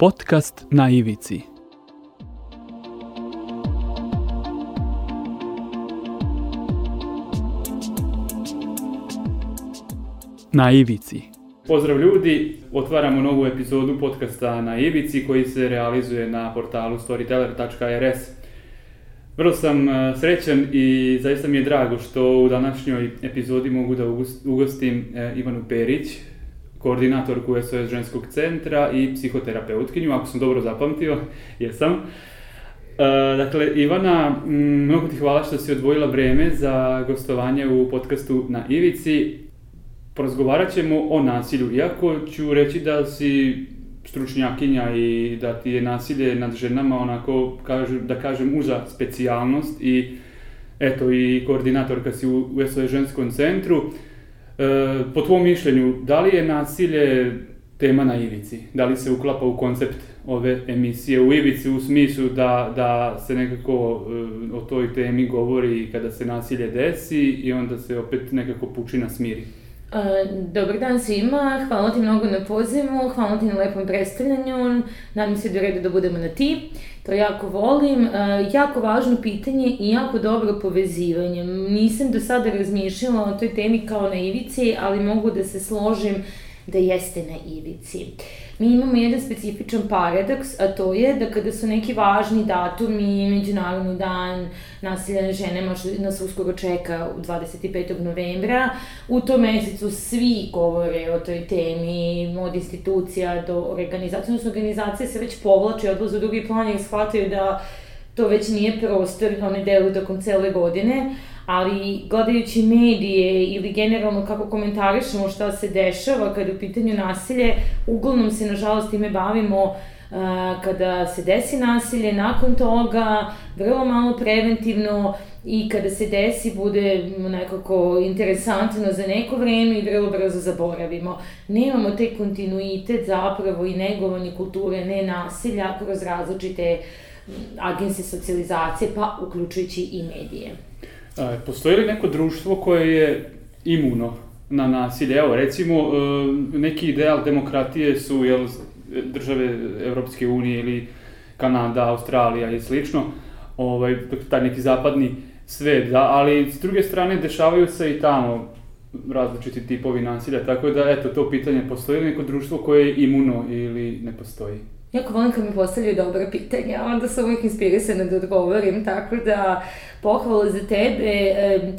Podcast na ivici. Na ivici. Pozdrav ljudi, otvaramo novu epizodu podcasta na Ivici koji se realizuje na portalu storyteller.rs. Vrlo sam e, srećan i zaista mi je drago što u današnjoj epizodi mogu da ugostim e, Ivanu Perić, koordinatorku SOS ženskog centra i psihoterapeutkinju, ako sam dobro zapamtio, jesam. E, dakle, Ivana, mnogo ti hvala što si odvojila vreme za gostovanje u podcastu na Ivici. Porazgovarat ćemo o nasilju, iako ću reći da si stručnjakinja i da ti je nasilje nad ženama onako, kažu, da kažem, uža specijalnost i eto i koordinatorka si u, u SOS ženskom centru. E, po tvom mišljenju, da li je nasilje tema na ivici? Da li se uklapa u koncept ove emisije u ivici u smislu da, da se nekako e, o toj temi govori kada se nasilje desi i onda se opet nekako pučina smiri? Dobar dan svima, hvala ti mnogo na pozivu, hvala ti na lepom predstavljanju, nadam se da je redu da budemo na ti, to jako volim. Jako važno pitanje i jako dobro povezivanje. Nisam do sada razmišljala o toj temi kao na ivici, ali mogu da se složim da jeste na ivici. Mi imamo jedan specifičan paradoks, a to je da kada su neki važni datumi, Međunarodni dan nasilja na ženama, nas uskoro čeka u 25. novembra, u tom mesecu svi govore o toj temi, od institucija do organizacije, odnosno organizacije se već povlače, odlaze u drugi plan i shvataju da to već nije prostor, one deluju tokom cele godine, ali gledajući medije ili generalno kako komentarišemo šta se dešava kada je u pitanju nasilje, uglavnom se nažalost time bavimo uh, kada se desi nasilje, nakon toga vrlo malo preventivno i kada se desi bude nekako interesantno za neko vreme i vrlo brzo zaboravimo. Nemamo taj kontinuitet zapravo i negovanje kulture ne nasilja kroz različite agencije socijalizacije, pa uključujući i medije. Postoji li neko društvo koje je imuno na nasilje? Evo, recimo, e, neki ideal demokratije su jel, države Evropske unije ili Kanada, Australija i slično, ovaj, taj neki zapadni svet, da, ali s druge strane dešavaju se i tamo različiti tipovi nasilja, tako da, eto, to pitanje, postoji li neko društvo koje je imuno ili ne postoji? Jako volim kad mi postavljaju dobra pitanja, onda sam uvijek inspirisana da odgovorim, tako da pohvala za tebe. E,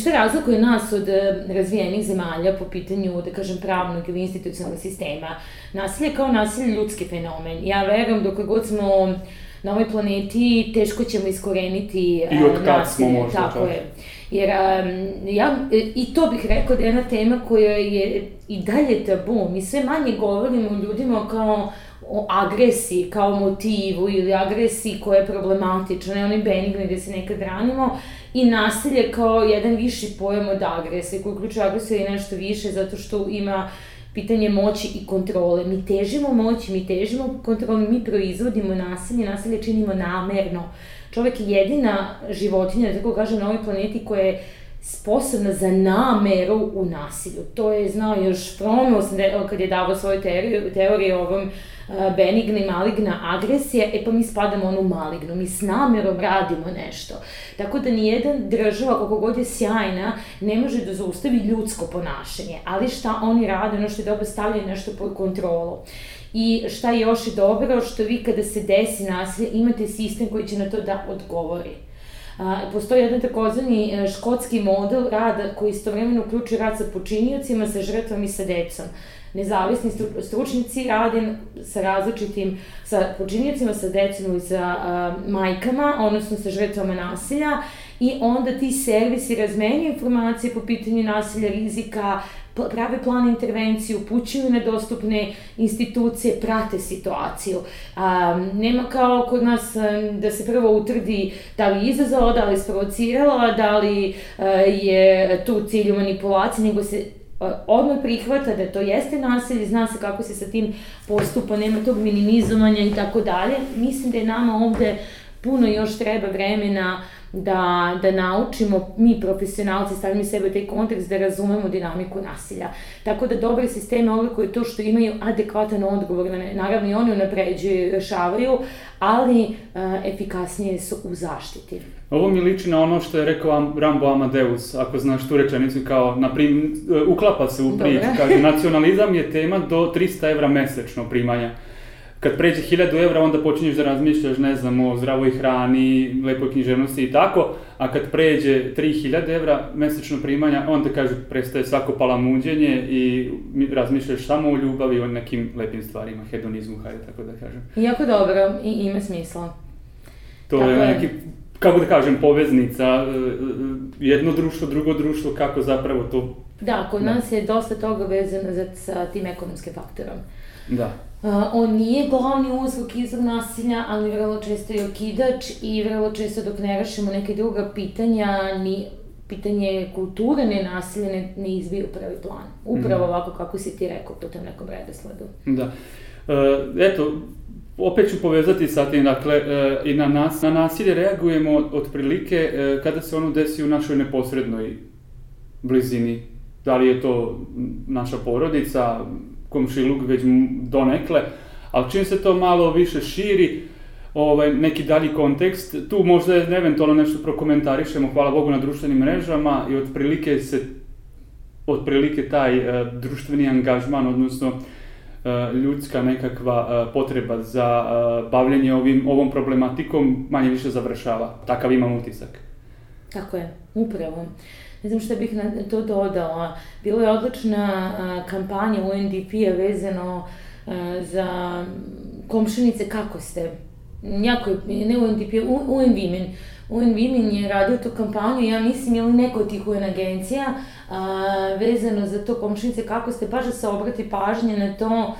šta razlikuje nas od razvijenih zemalja po pitanju, da kažem, pravnog ili institucionalnog sistema? Nasilje kao nasilje ljudski fenomen. Ja verujem dok god smo na ovoj planeti teško ćemo iskoreniti I od kad smo možda. Tako je. Jer ja, i to bih rekao da je jedna tema koja je i dalje tabu. Mi sve manje govorimo o ljudima kao o agresiji kao motivu ili agresiji koja je problematična, ne onaj benigni gde se nekad ranimo, i nasilje kao jedan viši pojam od agresije, koji uključuje agresiju i nešto više zato što ima pitanje moći i kontrole. Mi težimo moći, mi težimo kontrole, mi proizvodimo nasilje, nasilje činimo namerno. Čovek je jedina životinja, da tako kažem, na ovoj planeti koja je sposobna za nameru u nasilju. To je znao još Fromm kad je davao svoju teoriju, teoriju o ovom benigna i maligna agresija, e pa mi spadamo onu malignu, mi s namerom radimo nešto. Tako da nijedan država, koliko god je sjajna, ne može da zaustavi ljudsko ponašanje, ali šta oni rade, ono što je dobro stavljaju nešto pod kontrolu. I šta je još i dobro, što vi kada se desi nasilje, imate sistem koji će na to da odgovori. A, postoji jedan takozvani e, škotski model rada koji istovremeno uključuje rad sa počinjacima, sa žrtvom i sa decom nezavisni stručnici rade sa različitim, sa počinjacima, sa decom i sa uh, majkama, odnosno sa žrtvama nasilja i onda ti servisi razmenjuju informacije po pitanju nasilja, rizika, prave plan intervencije, upućuju na dostupne institucije, prate situaciju. Um, nema kao kod nas da se prvo utvrdi da li je izazvala, da li je sprovocirala, da li uh, je tu cilju manipulacije, nego se odmah prihvata da to jeste nasilje, zna se kako se sa tim postupa, nema tog minimizovanja i tako dalje. Mislim da je nama ovde puno još treba vremena da, da naučimo, mi profesionalci, stavimo sebe u taj kontekst, da razumemo dinamiku nasilja. Tako da dobre sisteme odlikuju to što imaju adekvatan odgovor, naravno i oni unapređuju i rešavaju, ali uh, efikasnije su u zaštiti. Ovo mi liči na ono što je rekao Rambo Amadeus, ako znaš tu rečenicu, kao, na prim, uklapa se u priču, kaže, nacionalizam je tema do 300 evra mesečno primanja. Kad pređe 1000 evra, onda počinješ da razmišljaš, ne znam, o zdravoj hrani, lepoj književnosti i tako, a kad pređe 3000 evra mesečno primanja, on te kaže, prestaje svako palamuđenje i razmišljaš samo o ljubavi o nekim lepim stvarima, hedonizmu, hajde tako da kažem. Jako dobro i ima smisla. To tako je neki kako da kažem, poveznica, e, e, jedno društvo, drugo društvo, kako zapravo to... Da, kod da. nas je dosta toga vezano za, sa tim ekonomskim faktorom. Da. Uh, on nije glavni uzrok izvor nasilja, ali vrlo često je okidač i vrlo često dok ne rešimo neke druga pitanja, ni pitanje kulture ne nasilja ne, ne izbije u prvi plan. Upravo mm. ovako kako si ti rekao po tom nekom redosledu. Da. Uh, eto, opet ću povezati sa tim, dakle, e, i na, nas, na nasilje reagujemo otprilike e, kada se ono desi u našoj neposrednoj blizini. Da li je to naša porodica, komšiluk već donekle, ali čim se to malo više širi, ovaj, neki dalji kontekst, tu možda eventualno nešto prokomentarišemo, hvala Bogu, na društvenim mrežama i otprilike se otprilike taj uh, društveni angažman, odnosno E, ljudska nekakva e, potreba za bavljanje ovim, ovom problematikom manje više završava. Takav imam utisak. Tako je, upravo. Ne znam šta bih na to dodala. Bilo je odlična kampanja UNDP-a vezano za komšinice kako ste. Jako je, ne UNDP, UN Women. UN Women je radio tu kampanju, ja mislim, je li neko od tih UN agencija, a, vezano za to komšinice, kako ste, baš da se obrati pažnje na to,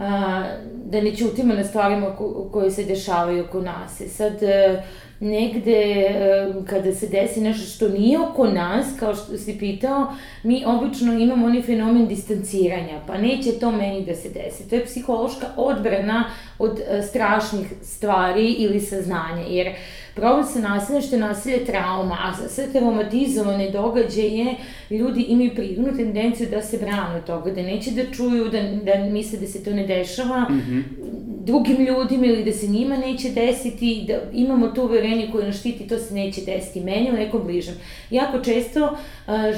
a, da ne čutimo na stvarima ko, koje se dešavaju oko nas. I sad, e, negde e, kada se desi nešto što nije oko nas, kao što si pitao, mi obično imamo onaj fenomen distanciranja, pa neće to meni da se desi. To je psihološka odbrana od e, strašnih stvari ili saznanja, jer Problem sa nasiljem što je nasilje trauma, a za sve traumatizovane događaje ljudi imaju prirodnu tendenciju da se brane od toga, da neće da čuju, da, da misle da se to ne dešava mm -hmm. drugim ljudima ili da se njima neće desiti, da imamo to uverenje koje nas štiti, to se neće desiti meni u nekom bližem. Jako često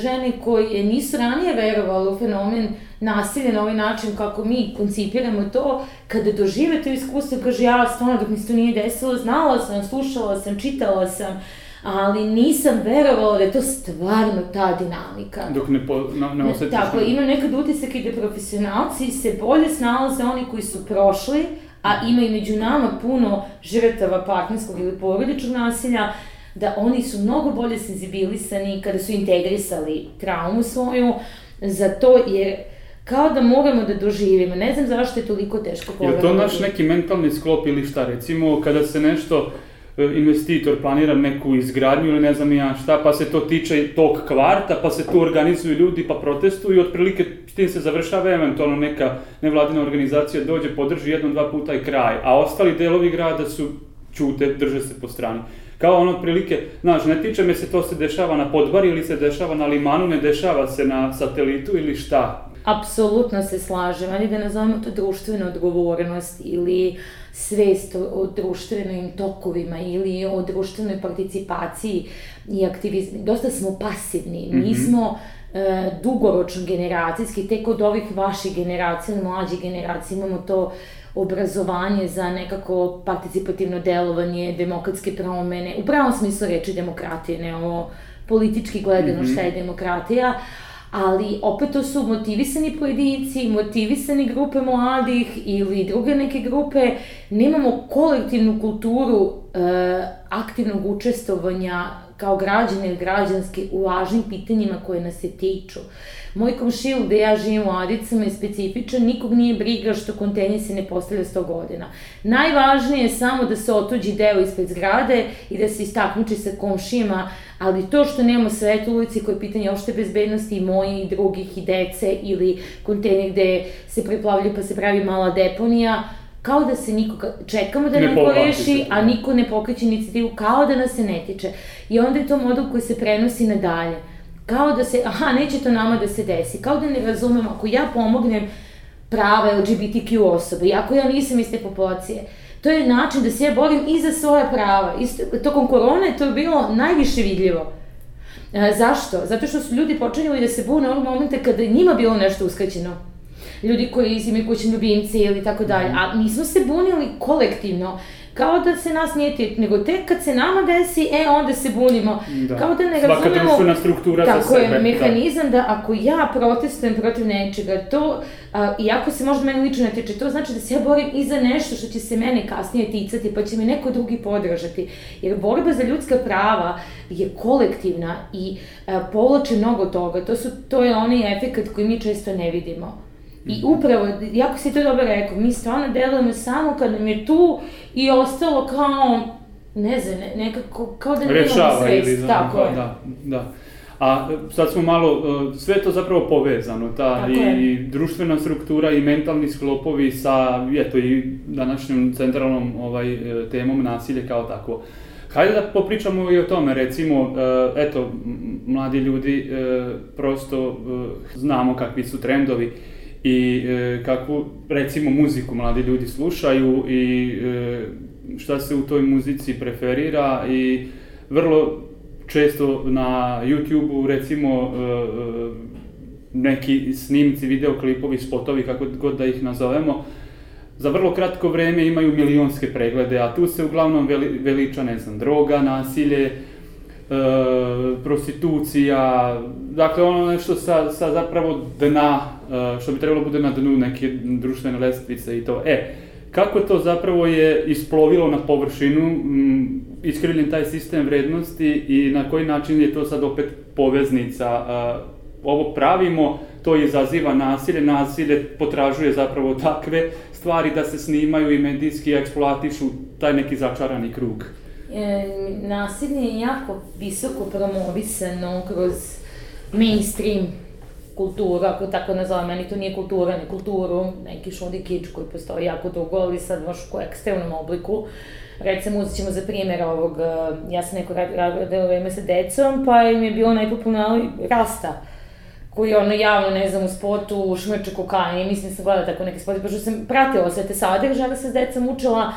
žene koje nisu ranije verovali u fenomen nasilje na ovaj način kako mi koncipiramo to, kada dožive to iskustvo, kaže ja stvarno dok mi se to nije desilo, znala sam, slušala sam, čitala sam, ali nisam verovala da je to stvarno ta dinamika. Dok ne, po, na, ne osjetiš. Tako, imam nekad utisak i da profesionalci se bolje snalaze oni koji su prošli, a ima i među nama puno žrtava partnerskog ili porodičnog nasilja, da oni su mnogo bolje senzibilisani kada su integrisali traumu svoju za to, jer kao da moramo da doživimo. Ne znam zašto je toliko teško pogledati. Je to naš neki mentalni sklop ili šta? Recimo, kada se nešto e, investitor planira neku izgradnju ili ne znam ja šta, pa se to tiče tog kvarta, pa se tu organizuju ljudi, pa protestuju i otprilike s tim se završava eventualno neka nevladina organizacija dođe, podrži jednom, dva puta i kraj, a ostali delovi grada su čute, drže se po strani. Kao ono otprilike, znaš, ne tiče me se to se dešava na podbari ili se dešava na limanu, ne dešava se na satelitu ili šta. Apsolutno se slažem, ali da nazovemo to društvena odgovornost ili svest o društvenim tokovima ili o društvenoj participaciji i aktivizmu. Dosta smo pasivni, mm -hmm. nismo e, dugoročno generacijski, tek od ovih vaših generacija, mlađih generacija imamo to obrazovanje za nekako participativno delovanje, demokratske promene, u pravom smislu reči demokratije, ne ovo politički gledano mm -hmm. šta je demokratija, ali opet to su motivisani pojedinci, motivisani grupe mladih ili druge neke grupe, nemamo kolektivnu kulturu e, aktivnog učestovanja kao građane ili građanske u važnim pitanjima koje nas se tiču. Moj komšil gde ja živim u Adicama je specifičan, nikog nije briga što kontenje se ne postavlja 100 godina. Najvažnije je samo da se otuđi deo ispred zgrade i da se istaknuči sa komšijama, ali to što nemamo svet ulici koje je pitanje opšte bezbednosti i moje i drugih i dece ili kontenje gde se preplavljaju pa se pravi mala deponija, Kao da se niko, čekamo da Ne neko reši, a niko ne pokreće inicijativu, kao da nas se ne tiče. I onda je to model koji se prenosi nadalje. Kao da se, aha, neće to nama da se desi. Kao da ne razumem, ako ja pomognem prava LGBTQ osobe, iako ja nisam iz te populacije, to je način da se ja borim i za svoja prava. Isto, tokom korone to je bilo najviše vidljivo. E, zašto? Zato što su ljudi počinjali da se bune onog momenta kada njima bilo nešto uskraćeno. Ljudi koji imaju kućne ljubimce ili tako dalje. A nismo se bunili kolektivno. Kao da se nas nije tit, nego tek kad se nama desi, e, onda se bunimo. Da. Kao da ne Svaka razumemo... društvena struktura za Tako sebe, je, da. mehanizam da. ako ja protestujem protiv nečega, to, a, iako se možda meni lično ne tiče, to znači da se ja borim i za nešto što će se mene kasnije ticati, pa će me neko drugi podržati. Jer borba za ljudska prava je kolektivna i a, povlači mnogo toga. To, su, to je onaj efekt koji mi često ne vidimo. I upravo, jako si to dobro rekao, mi stvarno delujemo samo kad nam je tu i ostalo kao, ne znam, ne- nekako, kao da nemamo Rešava svest. ili Tako je. da, da. A sad smo malo, e, sve to zapravo povezano, ta Tako i, je. i društvena struktura i mentalni sklopovi sa, eto i današnjom centralnom ovaj, e, temom nasilje kao takvo. Hajde da popričamo i o tome, recimo, e, eto, mladi ljudi prosto znamo kakvi su trendovi i e, kakvu, recimo, muziku mladi ljudi slušaju i e, šta se u toj muzici preferira i vrlo često na YouTube-u, recimo, e, e, neki snimci, videoklipovi, spotovi, kako god da ih nazovemo, za vrlo kratko vreme imaju milionske preglede, a tu se uglavnom veli, veliča, ne znam, droga, nasilje, e, prostitucija, dakle ono nešto sa, sa zapravo dna, što bi trebalo bude na dnu neke društvene lestvice i to. E, kako to zapravo je isplovilo na površinu, m, iskrivljen taj sistem vrednosti i na koji način je to sad opet poveznica, a, ovo pravimo, to izaziva nasilje, nasilje potražuje zapravo takve stvari da se snimaju i medijski eksploatišu taj neki začarani krug. E, nasilje je jako visoko promovisano kroz mainstream kulturu, ako tako nazovem, meni to nije kultura, ne kulturu, neki šodi kič koji postoji jako dugo, ali sad baš u ekstremnom obliku. Recimo, uzet ćemo za primjer ovog, e, ja sam neko radila vreme sa decom, pa im je bilo najpopularniji Rasta koji ono javno, ne znam, u spotu šmrče kokain mislim da sam gledala tako neke spote, pošto sam pratila sve te sadržaje, da sam s decom učila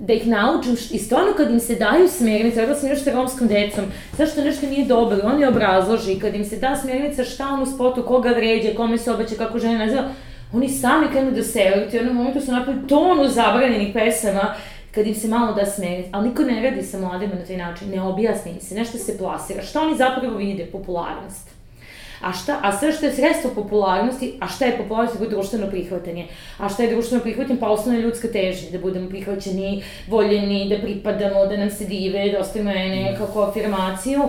da ih naučim i stvarno kad im se daju smernice, radila sam još sa romskom decom, zašto nešto nije dobro, oni obrazloži kad im se da smernica šta on u spotu, koga vređa, kome se obeća, kako žene naziva, oni sami krenu da i u jednom momentu su napravili tonu zabranjenih pesama, kad im se malo da smernica, ali niko ne radi sa mladima na taj način, ne objasni im se, nešto se plasira, šta oni zapravo vide, popularnost. A šta, a sve što je sredstvo popularnosti, a šta je popularnost je društveno prihvatanje. A šta je društveno prihvatanje? Pa osnovna ljudska težnja, da budemo prihvaćeni, voljeni, da pripadamo, da nam se dive, da ostavimo nekako afirmaciju.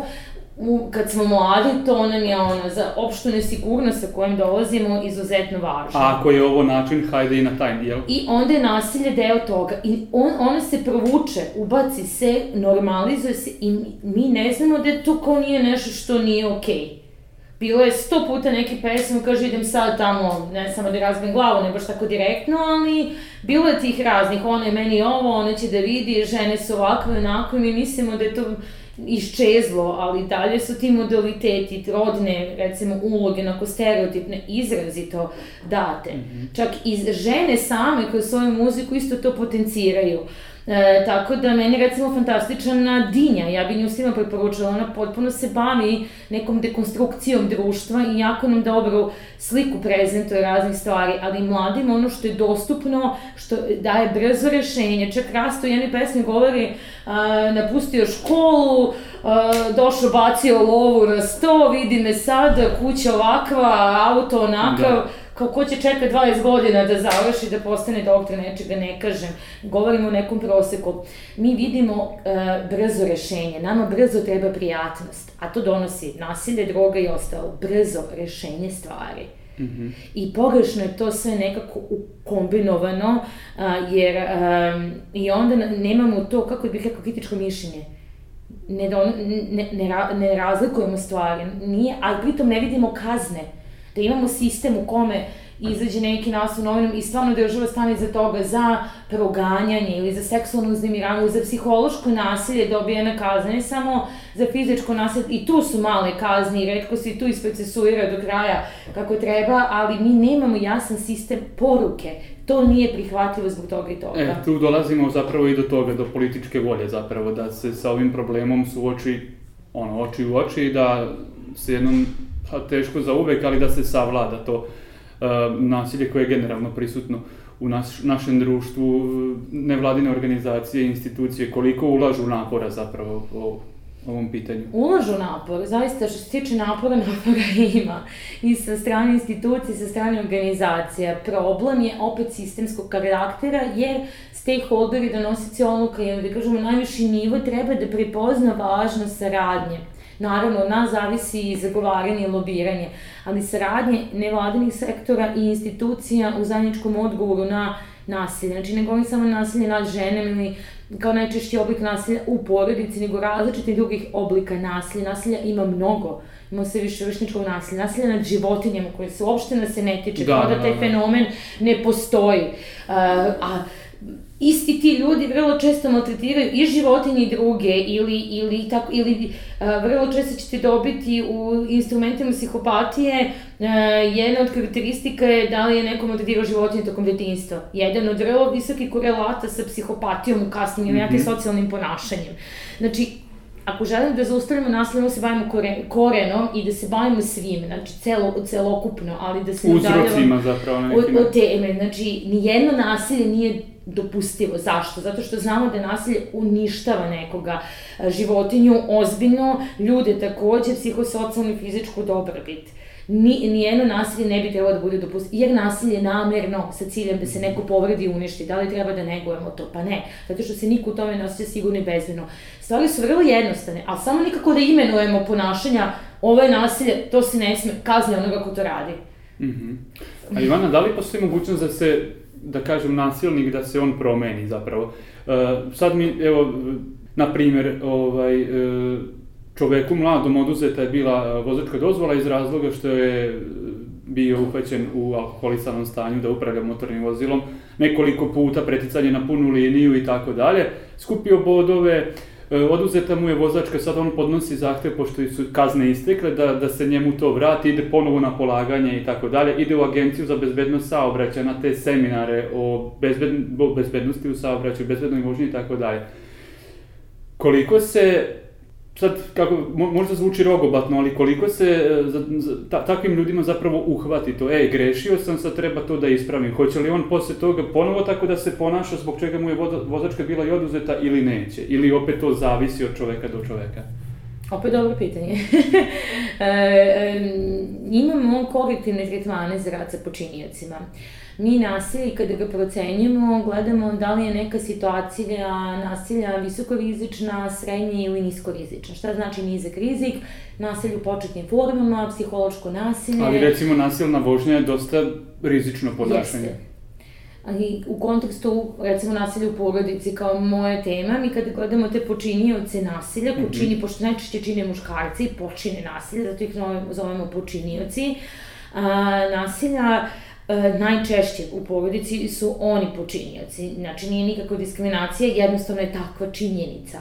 U, kad smo mladi, to nam je ono, za opštu nesigurnost sa kojom dolazimo, izuzetno važno. A ako je ovo način, hajde i na taj, jel? I onda je nasilje deo toga. I on, ona se provuče, ubaci se, normalizuje se i mi, mi ne znamo da to kao nije nešto što nije okej. Okay. Bilo je sto puta neki pesma, kaže idem sad tamo, ne samo da razbijem glavu, ne baš tako direktno, ali bilo je tih raznih, ona je meni ovo, ona će da vidi, žene su ovakve, onakve, mi mislimo da je to iščezlo, ali dalje su ti modaliteti, rodne, recimo, uloge, onako stereotipne, izrazito date. Mm -hmm. Čak i žene same koje svoju muziku isto to potenciraju. E, tako da meni recimo fantastična Dinja, ja bi nju svima preporučila, ona potpuno se bavi nekom dekonstrukcijom društva i jako nam dobru sliku prezentuje raznih stvari, ali mladima ono što je dostupno, što daje brzo rešenje, čak Rasto u jednoj pesmi govori a, napustio školu, a, došao bacio lovu na sto, vidi me sad, kuća ovakva, auto onakav, da kao ko će čeka 20 godina da završi, da postane doktor, nečega ne kažem. Govorimo o nekom proseku. Mi vidimo uh, brzo rešenje. Nama brzo treba prijatnost, a to donosi nasilje, droga i ostalo. Brzo rešenje stvari. Mm -hmm. I pogrešno je to sve nekako kombinovano, uh, jer um, i onda nemamo to, kako bih rekao, kritičko mišljenje ne, don, ne, ne, ne razlikujemo stvari, nije, ali pritom ne vidimo kazne da imamo sistem u kome izađe neki naslov novinom i stvarno država stane za toga za proganjanje ili za seksualno uznemiravanje, za psihološko nasilje dobije na kazne, ne samo za fizičko nasilje, i tu su male kazne i redko se i tu isprocesuira do kraja kako treba, ali mi nemamo jasan sistem poruke to nije prihvatljivo zbog toga i toga. E, tu dolazimo zapravo i do toga, do političke volje zapravo, da se sa ovim problemom suoči ono, oči u oči i da se jednom, pa teško za uvek, ali da se savlada to uh, nasilje koje je generalno prisutno u naš, našem društvu, nevladine organizacije, institucije, koliko ulažu napora zapravo o ovom pitanju? Ulažu napor, zaista što se tiče napora, napora ima. I sa strane institucije, sa strane organizacija. Problem je opet sistemskog karaktera, jer stakeholderi, donosi odluka, ili da kažemo najviši nivo, treba da prepozna važnost saradnje. Naravno, od nas zavisi i zagovaranje i lobiranje, ali saradnje nevladinih sektora i institucija u zajedničkom odgovoru na nasilje. Znači, ne govorim samo nasilje nad ženem ili kao najčešći oblik nasilja u porodici, nego različitih drugih oblika nasilja. Nasilja ima mnogo. Ima se više vršničkog nasilja, nasilja nad životinjama koje se uopšte nas se ne tiče, da, kao da, da taj da, da. fenomen ne postoji. Uh, a isti ti ljudi vrlo često maltretiraju i životinje i druge ili, ili, tako, ili uh, vrlo često ćete dobiti u instrumentima psihopatije uh, jedna od karakteristika je da li je neko maltretirao životinje tokom detinjstva. Jedan od vrlo visoki korelata sa psihopatijom u kasnim mm -hmm. socijalnim ponašanjem. Znači, ako želimo da zaustavimo nasilje, da se bavimo kore, korenom i da se bavimo svim, znači celo, celokupno, ali da se... Uzrocima zapravo na neki način. teme, znači, nijedno nasilje nije dopustivo. Zašto? Zato što znamo da nasilje uništava nekoga, životinju ozbiljno, ljude takođe, psihosocijalnu i fizičku dobrobit. Ni, nijedno nasilje ne bi trebalo da bude dopustivo, jer nasilje je namerno sa ciljem da se neko povredi i uništi. Da li treba da negujemo to? Pa ne, zato što se niko u tome ne osjeća sigurno i bezbedno. Stvari su vrlo jednostavne, ali samo nikako da imenujemo ponašanja, ovo je nasilje, to se ne sme, kazni onoga ko to radi. Mm -hmm. A Ivana, da li postoji mogućnost da se da kažem, nasilnik da se on promeni zapravo. Uh, sad mi, evo, na primjer, ovaj, uh, čoveku mladom oduzeta je bila vozačka dozvola iz razloga što je bio uhvaćen u alkoholisanom stanju da upravlja motornim vozilom, nekoliko puta preticanje na punu liniju i tako dalje, skupio bodove, oduzeta mu je vozačka, sad on podnosi zahtev, pošto su kazne istekle, da, da se njemu to vrati, ide ponovo na polaganje i tako dalje, ide u agenciju za bezbednost saobraćaja na te seminare o bezbed, bezbednosti u saobraćaju, bezbednoj vožnji i tako dalje. Koliko se sad, kako, možda zvuči rogobatno, ali koliko se e, za, za, ta, takvim ljudima zapravo uhvati to, ej, grešio sam, sad treba to da ispravim. Hoće li on posle toga ponovo tako da se ponaša zbog čega mu je vozačka bila i oduzeta ili neće? Ili opet to zavisi od čoveka do čoveka? Opet dobro pitanje. e, imamo korektivne tretmane za rad sa počinjacima. Mi nasilje, kada ga procenjujemo, gledamo da li je neka situacija nasilja visokorizična, srednja ili niskorizična. Šta znači nizak rizik? Nasilje u početnim formama, psihološko nasilje. Ali recimo nasilna vožnja je dosta rizično ponašanje. Jeste ali u kontekstu, recimo, nasilja u porodici kao moja tema, mi kada gledamo te počinioce nasilja, mm -hmm. pošto najčešće čine muškarci, počine nasilje, zato ih zovemo počinioci, a, nasilja, E, najčešće u porodici su oni počinioci. Znači, nije nikakva diskriminacija, jednostavno je takva činjenica.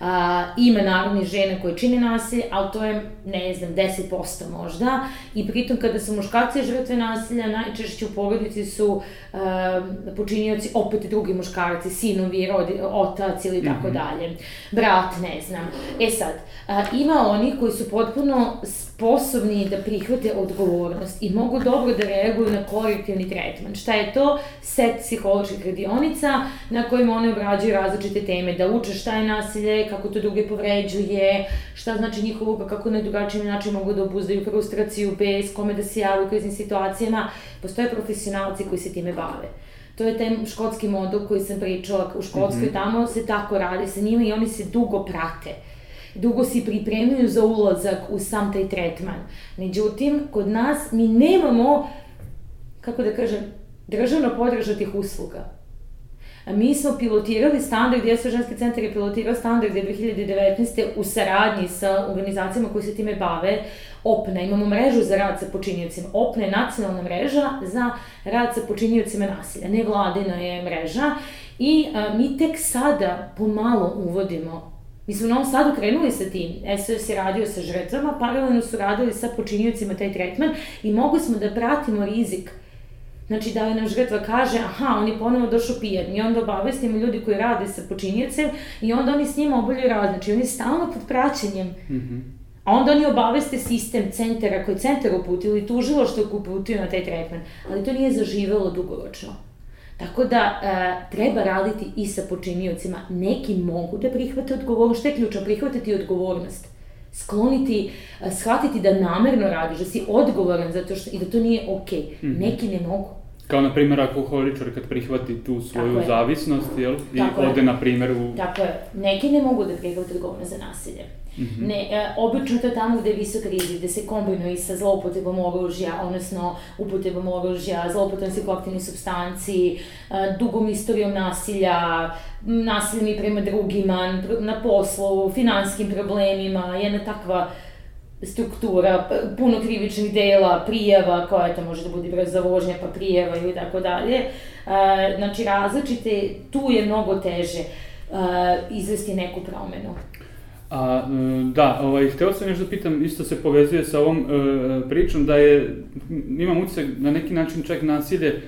A, ima naravno žene koje čine nasilje, ali to je, ne znam, 10% možda. I pritom kada su muškarci žrtve nasilja, najčešće u porodici su a, počinioci opet drugi muškarci, sinovi, rodi, otac ili tako mhm. dalje. Brat, ne znam. E sad, a, ima oni koji su potpuno sposobni da prihvate odgovornost i mogu dobro da reaguju na korektivni tretman. Šta je to? Set psiholoških radionica na kojima one obrađuju različite teme, da uče šta je nasilje, kako to druge povređuje, šta znači njihova uloga, kako na drugačiji način mogu da obuzdaju frustraciju, bez kome da se javaju u kriznim situacijama. Postoje profesionalci koji se time bave. To je taj škotski model koji sam pričala u Škotskoj, mm -hmm. tamo se tako radi sa njima i oni se dugo prate dugo si pripremaju za ulazak u sam taj tretman. Međutim, kod nas mi nemamo, kako da kažem, državno podržatih usluga. Mi smo pilotirali standard, Jesu ženski centar je pilotirao standarde 2019. u saradnji sa organizacijama koji se time bave, OPNA, imamo mrežu za rad sa počinjacima. OPNA je nacionalna mreža za rad sa počinjacima nasilja, nevladina je mreža i a, mi tek sada pomalo uvodimo Mi smo u Novom Sadu krenuli sa tim. SOS je radio sa žrtvama, paralelno su radili sa počinjacima taj tretman i mogli smo da pratimo rizik Znači da li nam žrtva kaže, aha, on je ponovo došao pijan i onda obavestimo ljudi koji rade sa počinjecem i onda oni s njima obavljaju rad. Znači oni stalno pod praćenjem. Mm -hmm. A onda oni obaveste sistem centara koji je centar uputio ili tužilo što je uputio na taj tretman. Ali to nije zaživelo dugoročno. Tako da e, treba raditi i sa počiniocima. Neki mogu da prihvate odgovornost. Što je ključno? Prihvatiti odgovornost skloniti, e, shvatiti da namerno radiš, da si odgovoran zato što, i da to nije okej. Okay. Mm -hmm. Neki ne mogu. Kao, na primjer, alkoholičar kad prihvati tu svoju zavisnost, jel? I Tako ode, je. na primjer, u... Tako je. Neki ne mogu da prihvati odgovornost za nasilje. Mm -hmm. Ne, e, obično to je tamo gde je visok rizik, gde se kombinuje i sa zloupotrebom oružja, odnosno upotrebom oružja, zloupotrebom psihoaktivnih substanci, e, dugom istorijom nasilja, nasiljem i prema drugima, na poslu, finanskim problemima, jedna takva struktura, puno krivičnih dela, prijava, koja to može da bude brza vožnja, pa prijava ili tako dalje. E, znači, različite, tu je mnogo teže e, izvesti neku promenu. A, e, da, ovaj, hteo sam još da pitam, isto se povezuje sa ovom e, pričom, da je, imam utisak na neki način čak nasilje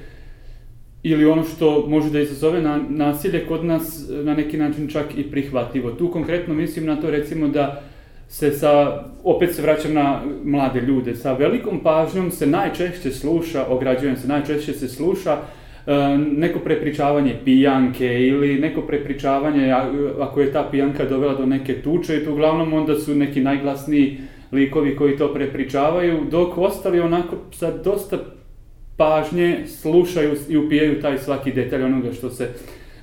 ili ono što može da izazove na, nasilje kod nas na neki način čak i prihvatljivo. Tu konkretno mislim na to recimo da se sa, opet se vraćam na mlade ljude, sa velikom pažnjom se najčešće sluša, ograđujem se, najčešće se sluša e, neko prepričavanje pijanke ili neko prepričavanje ako je ta pijanka dovela do neke tuče i to uglavnom onda su neki najglasniji likovi koji to prepričavaju, dok ostali onako sa dosta pažnje slušaju i upijaju taj svaki detalj onoga što se,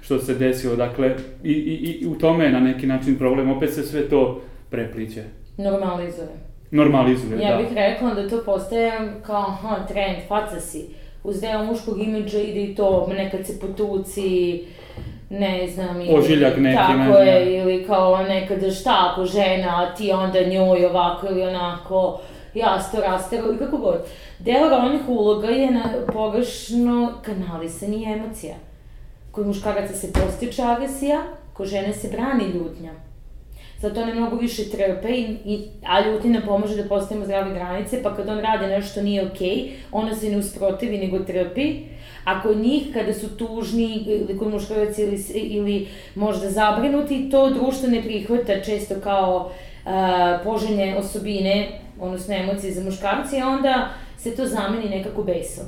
što se desilo. Dakle, i, i, i u tome je na neki način problem, opet se sve to prepliče. Normalizuje. Normalizuje, ja da. Ja bih rekla da to postaje kao aha, trend, faca si. Uz deo muškog imidža ide i to, nekad se potuci, ne znam, ili... Ožiljak neki, tako ne je, ili kao nekada šta ako žena, a ti onda njoj ovako ili onako, jasto, rastero, i kako god. Deo rolnih uloga je na pogrešno kanalisanje emocija. Kod muškaraca se postiče agresija, kod žene se brani ljutnja zato one mnogo više trpe, i, i, a ljuti nam pomaže da postavimo zdrave granice, pa kad on radi nešto što nije okej, okay, ona se ne usprotivi nego trpi, a kod njih kada su tužni ili kod muškaraca ili, ili možda zabrinuti, to društvo ne prihvata često kao uh, poželjne osobine, odnosno emocije za muškarci, a onda se to zameni nekako besom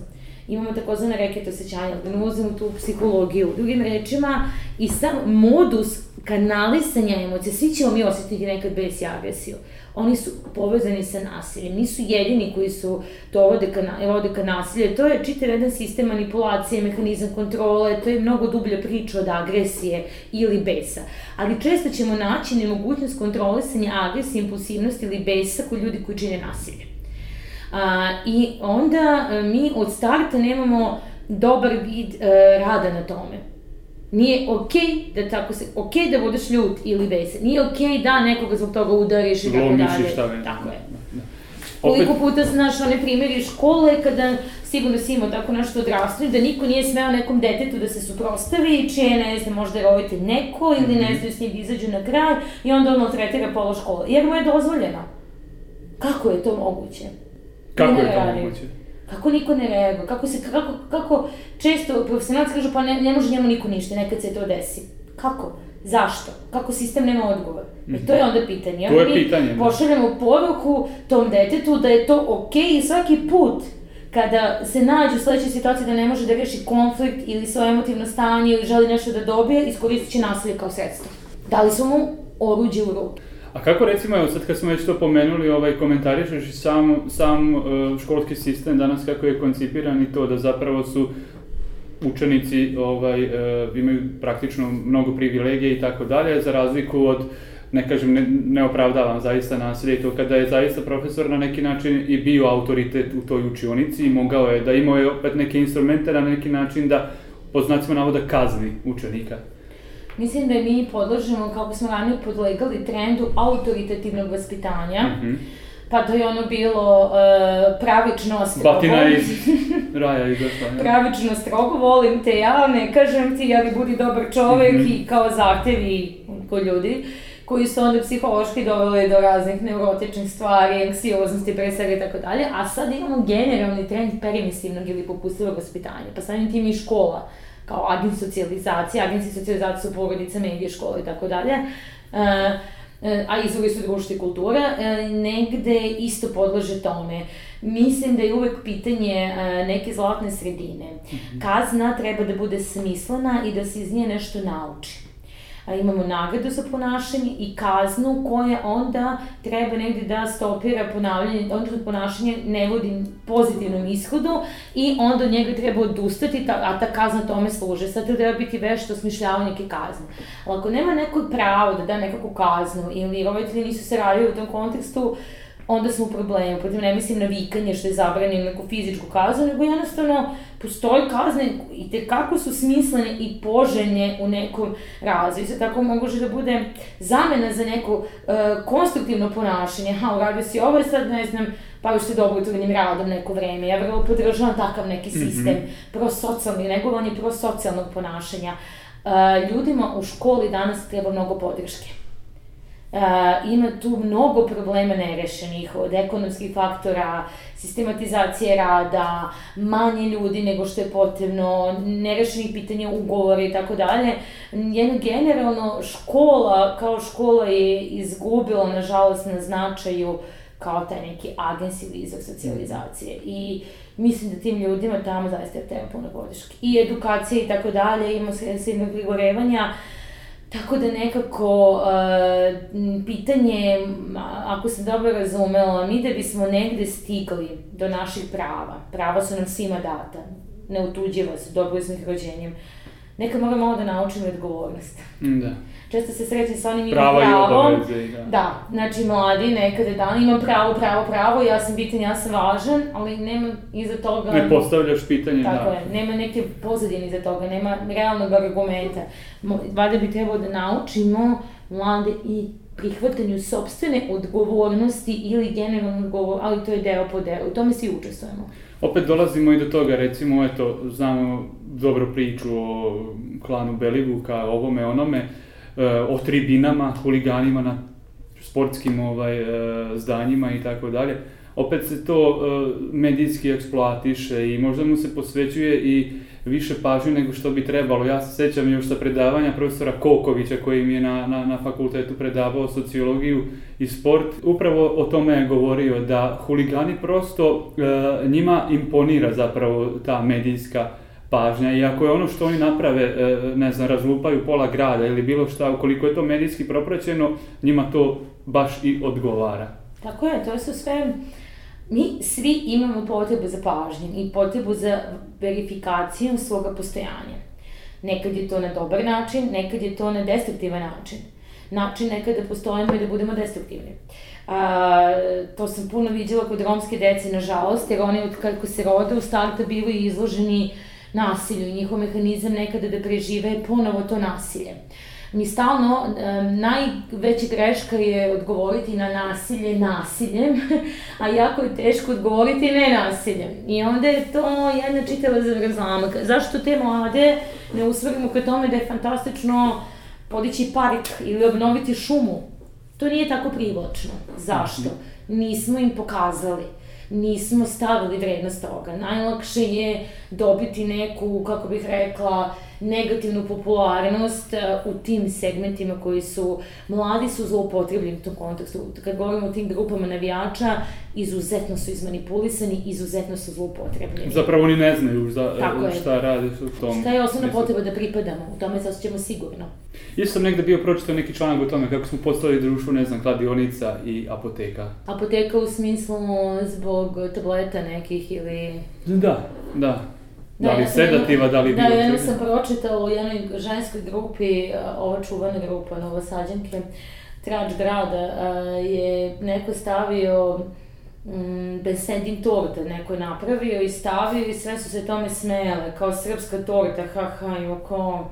imamo takozvane reket osjećanja, da ne ulazimo tu psihologiju. Drugim rečima, i sam modus kanalisanja emocija, svi ćemo mi osetiti nekad bes i agresiju. Oni su povezani sa nasiljem, nisu jedini koji su to vode ka, vode ka nasilju. To je čitav jedan sistem manipulacije, mehanizam kontrole, to je mnogo dublja priča od agresije ili besa. Ali često ćemo naći nemogućnost kontrolisanja agresije, impulsivnosti ili besa kod ljudi koji čine nasilje. A, I onda e, mi od starta nemamo dobar vid e, rada na tome. Nije okej okay da tako se, okej okay da budeš ljut ili besan. Nije okej okay da nekoga zbog toga udariš i tako dalje. šta ne. Tako je. Da. Koliko puta znaš one primjeri škole kada sigurno si imao tako nešto odrasli, da niko nije smeo nekom detetu da se suprostavi, čije ne znam, možda je roditelj neko ili ne mhm. znaju s njim da izađu na kraj i onda ono tretira pola škole. Jer mu je dozvoljeno. Kako je to moguće? Kako je to moguće? Kako niko ne reaguje? Kako, se, kako, kako često profesionalci kažu pa ne, ne može njemu niko ništa, nekad se to desi. Kako? Zašto? Kako sistem nema odgovor? Mm -hmm. E to je onda pitanje. To je pitanje. Mi pošaljamo poruku tom detetu da je to okej okay i svaki put kada se nađe u sledećoj situaciji da ne može da reši konflikt ili svoje emotivno stanje ili želi nešto da dobije, iskoristit će nasilje kao sredstvo. Dali smo mu oruđe u ruke. A kako recimo, evo sad kad smo već to pomenuli, ovaj, komentarišeš i sam, sam uh, školski sistem danas kako je koncipiran i to da zapravo su učenici ovaj, uh, imaju praktično mnogo privilegije i tako dalje, za razliku od ne kažem, ne, ne opravdavam zaista nasilje i to kada je zaista profesor na neki način i bio autoritet u toj učionici i mogao je da imao je opet neke instrumente na neki način da po znacima navoda kazni učenika? Mislim da mi podlažemo, kako smo ranije podlegali trendu autoritativnog vaspitanja, Mm -hmm. pa to je ono bilo uh, pravično strogo. Batina iz raja izašla. ja. pravično strogo, volim te ja, ne kažem ti, ali budi dobar čovek Mhm. i kao zahtevi kod ljudi koji su onda psihološki doveli do raznih neurotičnih stvari, anksioznosti, pre svega i tako dalje, a sad imamo generalni trend permisivnog ili popustivog vaspitanja, pa samim tim i škola, kao agent socijalizacije, agenci socijalizacije su porodice, medije, škole i tako dalje, E, e, a izvori su društva i kultura, e, negde isto podlože tome. Mislim da je uvek pitanje neke zlatne sredine. Kazna treba da bude smislena i da se iz nje nešto nauči. Imamo nagradu za ponašanje i kaznu koja onda treba negde da stopira ponavljanje, onda ponašanje ne vodi pozitivnom ishodu i onda od njega treba odustati, ta, a ta kazna tome služe. Sad treba biti vešto osmišljavanje neke kazne. Ali ako nema neko pravo da da nekakvu kaznu ili roditelji nisu se radili u tom kontekstu, onda smo u problemu. Protiv ne mislim na vikanje što je zabranjeno neku fizičku kaznu, nego jednostavno postoji kazne i te kako su smislene i poželjne u nekom razvoju. Isto tako može da bude zamena za neko uh, konstruktivno ponašanje. Ha, uradio si ovo sad ne znam, baviš se dobrotvornim radom neko vreme. Ja vrlo podržavam takav neki sistem, mm -hmm. prosocijalni, negovanje prosocijalnog ponašanja. Uh, ljudima u školi danas treba mnogo podrške. Uh, ima tu mnogo problema nerešenih, od ekonomskih faktora, sistematizacije rada, manje ljudi nego što je potrebno, nerešenih pitanja ugovora i tako dalje. Jedno generalno škola kao škola je izgubila nažalost na značaju kao taj neki agens ili izvor socijalizacije. I mislim da tim ljudima tamo zaista treba puno podrške. I edukacije i tako dalje, ima silnog prigorevanja, Tako da nekako uh, pitanje, ako sam dobro razumela, mi da bismo negde stigli do naših prava, prava su nam svima data, neutuđiva su, dobro s rođenjem, nekad moramo malo da naučimo odgovornost. Da. Često se srećem sa onim imam Prava i pravo. obaveze, da. Da, znači mladi nekada dan imam pravo, pravo, pravo, ja sam bitan, ja sam važan, ali nema iza toga... Ne postavljaš pitanje, Tako da. je, nema neke pozadine iza toga, nema realnog argumenta. Valjda bi trebalo da naučimo mlade i prihvatanju sobstvene odgovornosti ili generalno odgovor, ali to je deo po deo, u tome svi učestvujemo. Opet dolazimo i do toga, recimo, eto, znamo dobru priču o klanu Belivuka, ovome, onome, o tribinama, huliganima na sportskim ovaj, e, zdanjima i tako dalje. Opet se to e, medijski eksploatiše i možda mu se posvećuje i više pažnje nego što bi trebalo. Ja se sećam još sa predavanja profesora Kokovića koji mi je na, na, na fakultetu predavao sociologiju i sport. Upravo o tome je govorio da huligani prosto e, njima imponira zapravo ta medijska pažnja i ako je ono što oni naprave, e, ne znam, razlupaju pola grada ili bilo šta, ukoliko je to medijski propraćeno, njima to baš i odgovara. Tako je, to su sve... Mi svi imamo potrebu za pažnjom i potrebu za verifikacijom svoga postojanja. Nekad je to na dobar način, nekad je to na destruktivan način. Način nekada postojimo i da budemo destruktivni. A, to sam puno viđala kod romske dece, nažalost, jer oni od kako se rode u starta bivaju izloženi nasilju i njihov mehanizam nekada da prežive ponovo to nasilje. Mi stalno, um, najveća greška je odgovoriti na nasilje nasiljem, a jako je teško odgovoriti ne nasiljem. I onda je to jedna čitava zavrzlama. Zašto te mlade ne usvrimo ka tome da je fantastično podići park ili obnoviti šumu? To nije tako privlačno. Zašto? Nismo im pokazali nismo stavili vrednost toga. Najlakše je dobiti neku, kako bih rekla, negativnu popularnost uh, u tim segmentima koji su, mladi su zloupotrebljeni u tom kontekstu. Kad govorimo o tim grupama navijača, izuzetno su izmanipulisani, izuzetno su zloupotrebljeni. Zapravo oni ne znaju za, Tako je. šta radi u tom. Šta je osnovna potreba da pripadamo? U tome se osjećamo sigurno. Isto sam negde bio pročitao neki članak o tome kako smo postali društvo, ne znam, kladionica i apoteka. Apoteka u smislu zbog tableta nekih ili Da, da. Da li ja sedativa, da li Da, bilo jedno čega. sam pročitala u jednoj ženskoj grupi, ova čuvana grupa Novosađanke, Trač grada, je neko stavio mm, Bensedin torta neko je napravio i stavio i sve su se tome smejale, kao srpska torta, ha ha, i kao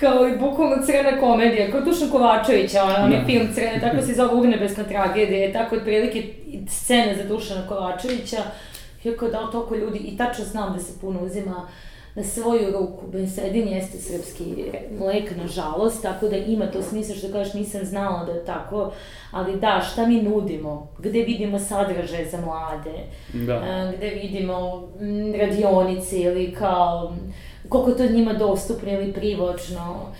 kao i bukvalno crna komedija, kao Dušan Kovačevića, on, je film crne, tako se zove Ugnebesna tragedija, tako otprilike scena za Dušana Kovačevića, i kao da toliko ljudi, i tačno znam da se puno uzima na svoju ruku. Bensedin jeste srpski mlek, nažalost, tako da ima to smisla što kažeš nisam znala da je tako, ali da, šta mi nudimo? Gde vidimo sadržaj za mlade? Da. Gde vidimo radionice ili kao koliko je to njima dostupno ili privočno.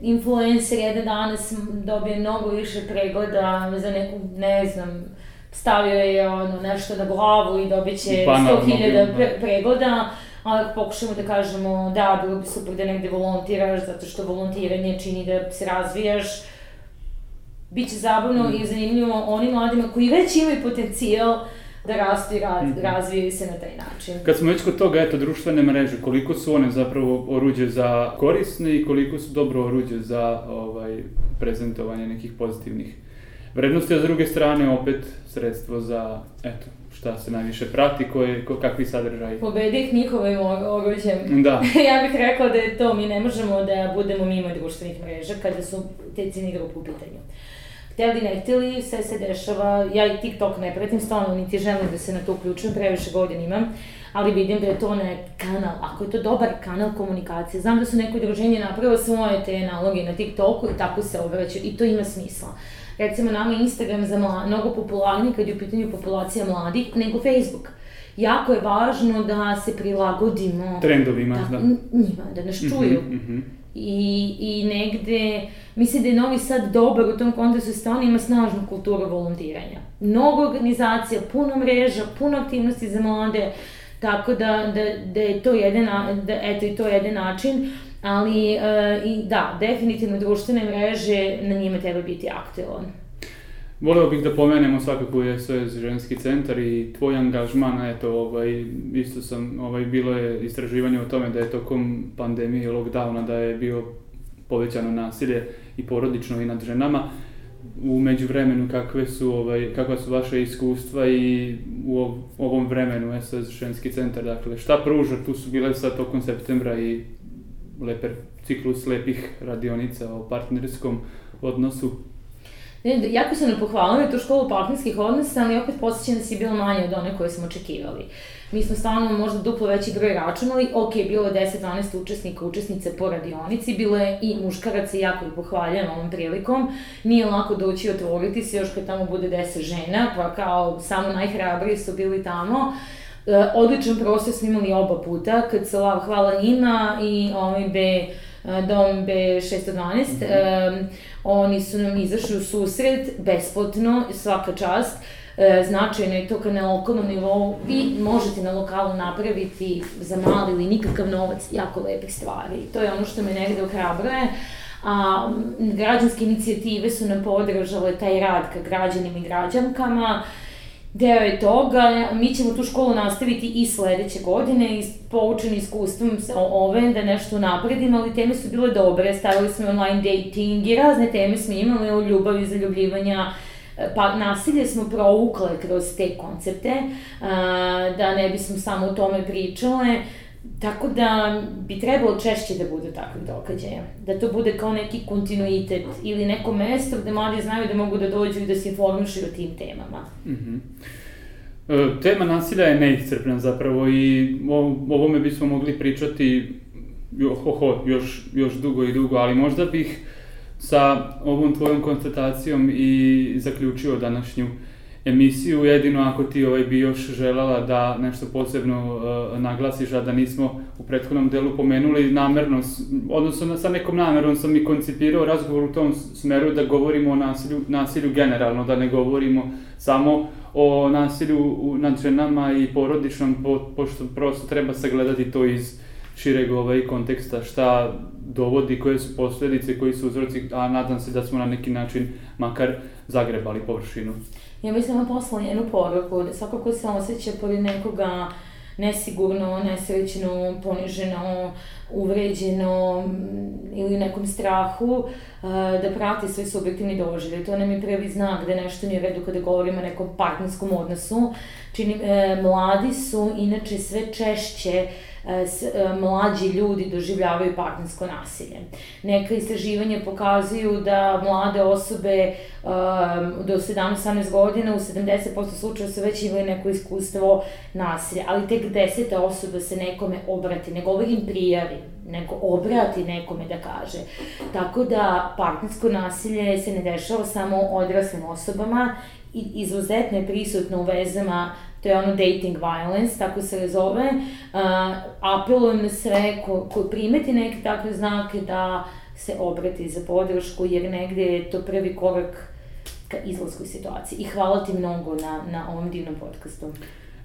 Influencer jedan danas dobije mnogo više pregleda za neku, ne znam, stavio je ono nešto na glavu i dobit će 100.000 pre, pregleda, ali pokušamo da kažemo da, bilo bi super da negde volontiraš, zato što volontiranje čini da se razvijaš, bit će zabavno mm. i zanimljivo onim mladima koji već imaju potencijal da rastu i rad, mm -hmm. razvijaju se na taj način. Kad smo već kod toga, eto, društvene mreže, koliko su one zapravo oruđe za korisne i koliko su dobro oruđe za ovaj, prezentovanje nekih pozitivnih vrednosti, a s druge strane opet sredstvo za, eto, šta se najviše prati, koje, ko, kakvi sadržaj. Pobedi ih njihovim oruđem. Da. ja bih rekla da je to, mi ne možemo da budemo mimo društvenih mreža kada su te cini grupe u pitanju hteli ne hteli, sve se dešava, ja i TikTok ne pratim stalno, niti želim da se na to uključujem, previše godina imam, ali vidim da je to ne kanal, ako je to dobar kanal komunikacije, znam da su neko udruženje napravilo svoje te naloge na TikToku i tako se obraćaju i to ima smisla. Recimo nama Instagram za mla, mnogo popularniji kad je u pitanju populacija mladih nego Facebook jako je važno da se prilagodimo trendovima, da, da. njima, da nas čuju. Mm -hmm, mm -hmm i, i negde, mislim da je Novi Sad dobar u tom kontekstu, stvarno ima snažnu kulturu volontiranja. Mnogo organizacija, puno mreža, puno aktivnosti za mlade, tako da, da, da je to jedan, da, eto i to je jedan način, ali e, i da, definitivno društvene mreže na njima treba biti aktivan. Voleo bih da pomenemo svakako je SOS ženski centar i tvoj angažman, eto, ovaj, isto sam, ovaj, bilo je istraživanje o tome da je tokom pandemije i lockdowna da je bio povećano nasilje i porodično i nad ženama. U međuvremenu kakve su, ovaj, kakva su vaše iskustva i u ovom vremenu SOS ženski centar, dakle, šta pruža, tu su bile sad tokom septembra i leper ciklus lepih radionica o partnerskom odnosu Ne, jako sam ne pohvalila tu školu partnerskih odnosa, ali opet posjećam da si bila manja od one koje smo očekivali. Mi smo stvarno možda duplo veći broj računali, ok, bilo je 10-12 učesnika, učesnice po radionici, bilo je i muškaraca, jako ih pohvaljam ovom prilikom. Nije lako doći i otvoriti se, još kad tamo bude 10 žena, pa kao samo najhrabriji su bili tamo. E, odličan prostor smo imali oba puta, kad se hvala njima i ovaj be dom B612. Mm -hmm. um, oni su nam izašli u susret besplatno, svaka čast. E, značajno je to kad na lokalnom nivou vi možete na lokalu napraviti za mali ili nikakav novac jako lepe stvari. To je ono što me negde ohrabruje. A građanske inicijative su nam podržale taj rad ka građanima i građankama. Deo je toga, mi ćemo tu školu nastaviti i sledeće godine, i poučeni iskustvom ove, da nešto napredimo, ali teme su bile dobre, stavili smo online dating i razne teme smo imali o ljubavi, zaljubljivanja, pa nasilje smo provukle kroz te koncepte, da ne bismo samo o tome pričale, Tako da bi trebalo češće da bude takvih događaja. Da to bude kao neki kontinuitet ili neko mesto gde mladi znaju da mogu da dođu i da se informišu o tim temama. Mm -hmm. E, tema nasilja je neiscrpna zapravo i o ovome bismo mogli pričati jo, ho, ho, još, još dugo i dugo, ali možda bih sa ovom tvojom konstatacijom i zaključio današnju emisiju, jedino ako ti ovaj, bi još želala da nešto posebno uh, naglasiš, a da nismo u prethodnom delu pomenuli namerno, odnosno sa nekom namerom sam i koncipirao razgovor u tom smeru da govorimo o nasilju, nasilju generalno, da ne govorimo samo o nasilju nad ženama i porodičnom, po, pošto prosto treba sagledati to iz šireg ovaj konteksta, šta dovodi, koje su posledice, koji su uzroci, a nadam se da smo na neki način makar zagrebali površinu. Ja mislim da poslala jednu poruku, da svako ko se osjeća pored nekoga nesigurno, nesrećno, poniženo, uvređeno ili nekom strahu da prati svoj subjektivni doživljaj. To nam je prvi znak da nešto nije u redu kada govorimo o nekom partnerskom odnosu. Čini, e, mladi su inače sve češće e, mlađi ljudi doživljavaju partnersko nasilje. Neka istraživanja pokazuju da mlade osobe um, do 17-18 godina u 70% slučaja su već imali neko iskustvo nasilja, ali tek deseta osoba se nekome obrati, ne govorim prijavi, nego obrati nekome da kaže. Tako da partnersko nasilje se ne dešava samo odraslim osobama i izuzetno je prisutno u vezama to je ono dating violence, tako se zove. Uh, apelujem na sve ko, ko primeti neke takve znake da se obrati za podršku, jer negde je to prvi korak ka izlasku iz situacije. I hvala ti mnogo na, na ovom divnom podcastu.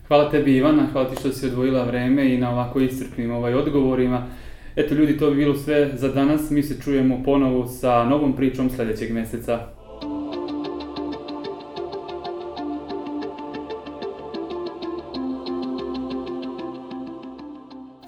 Hvala tebi Ivana, hvala ti što si odvojila vreme i na ovako iscrpnim ovaj odgovorima. Eto ljudi, to bi bilo sve za danas. Mi se čujemo ponovo sa novom pričom sledećeg meseca.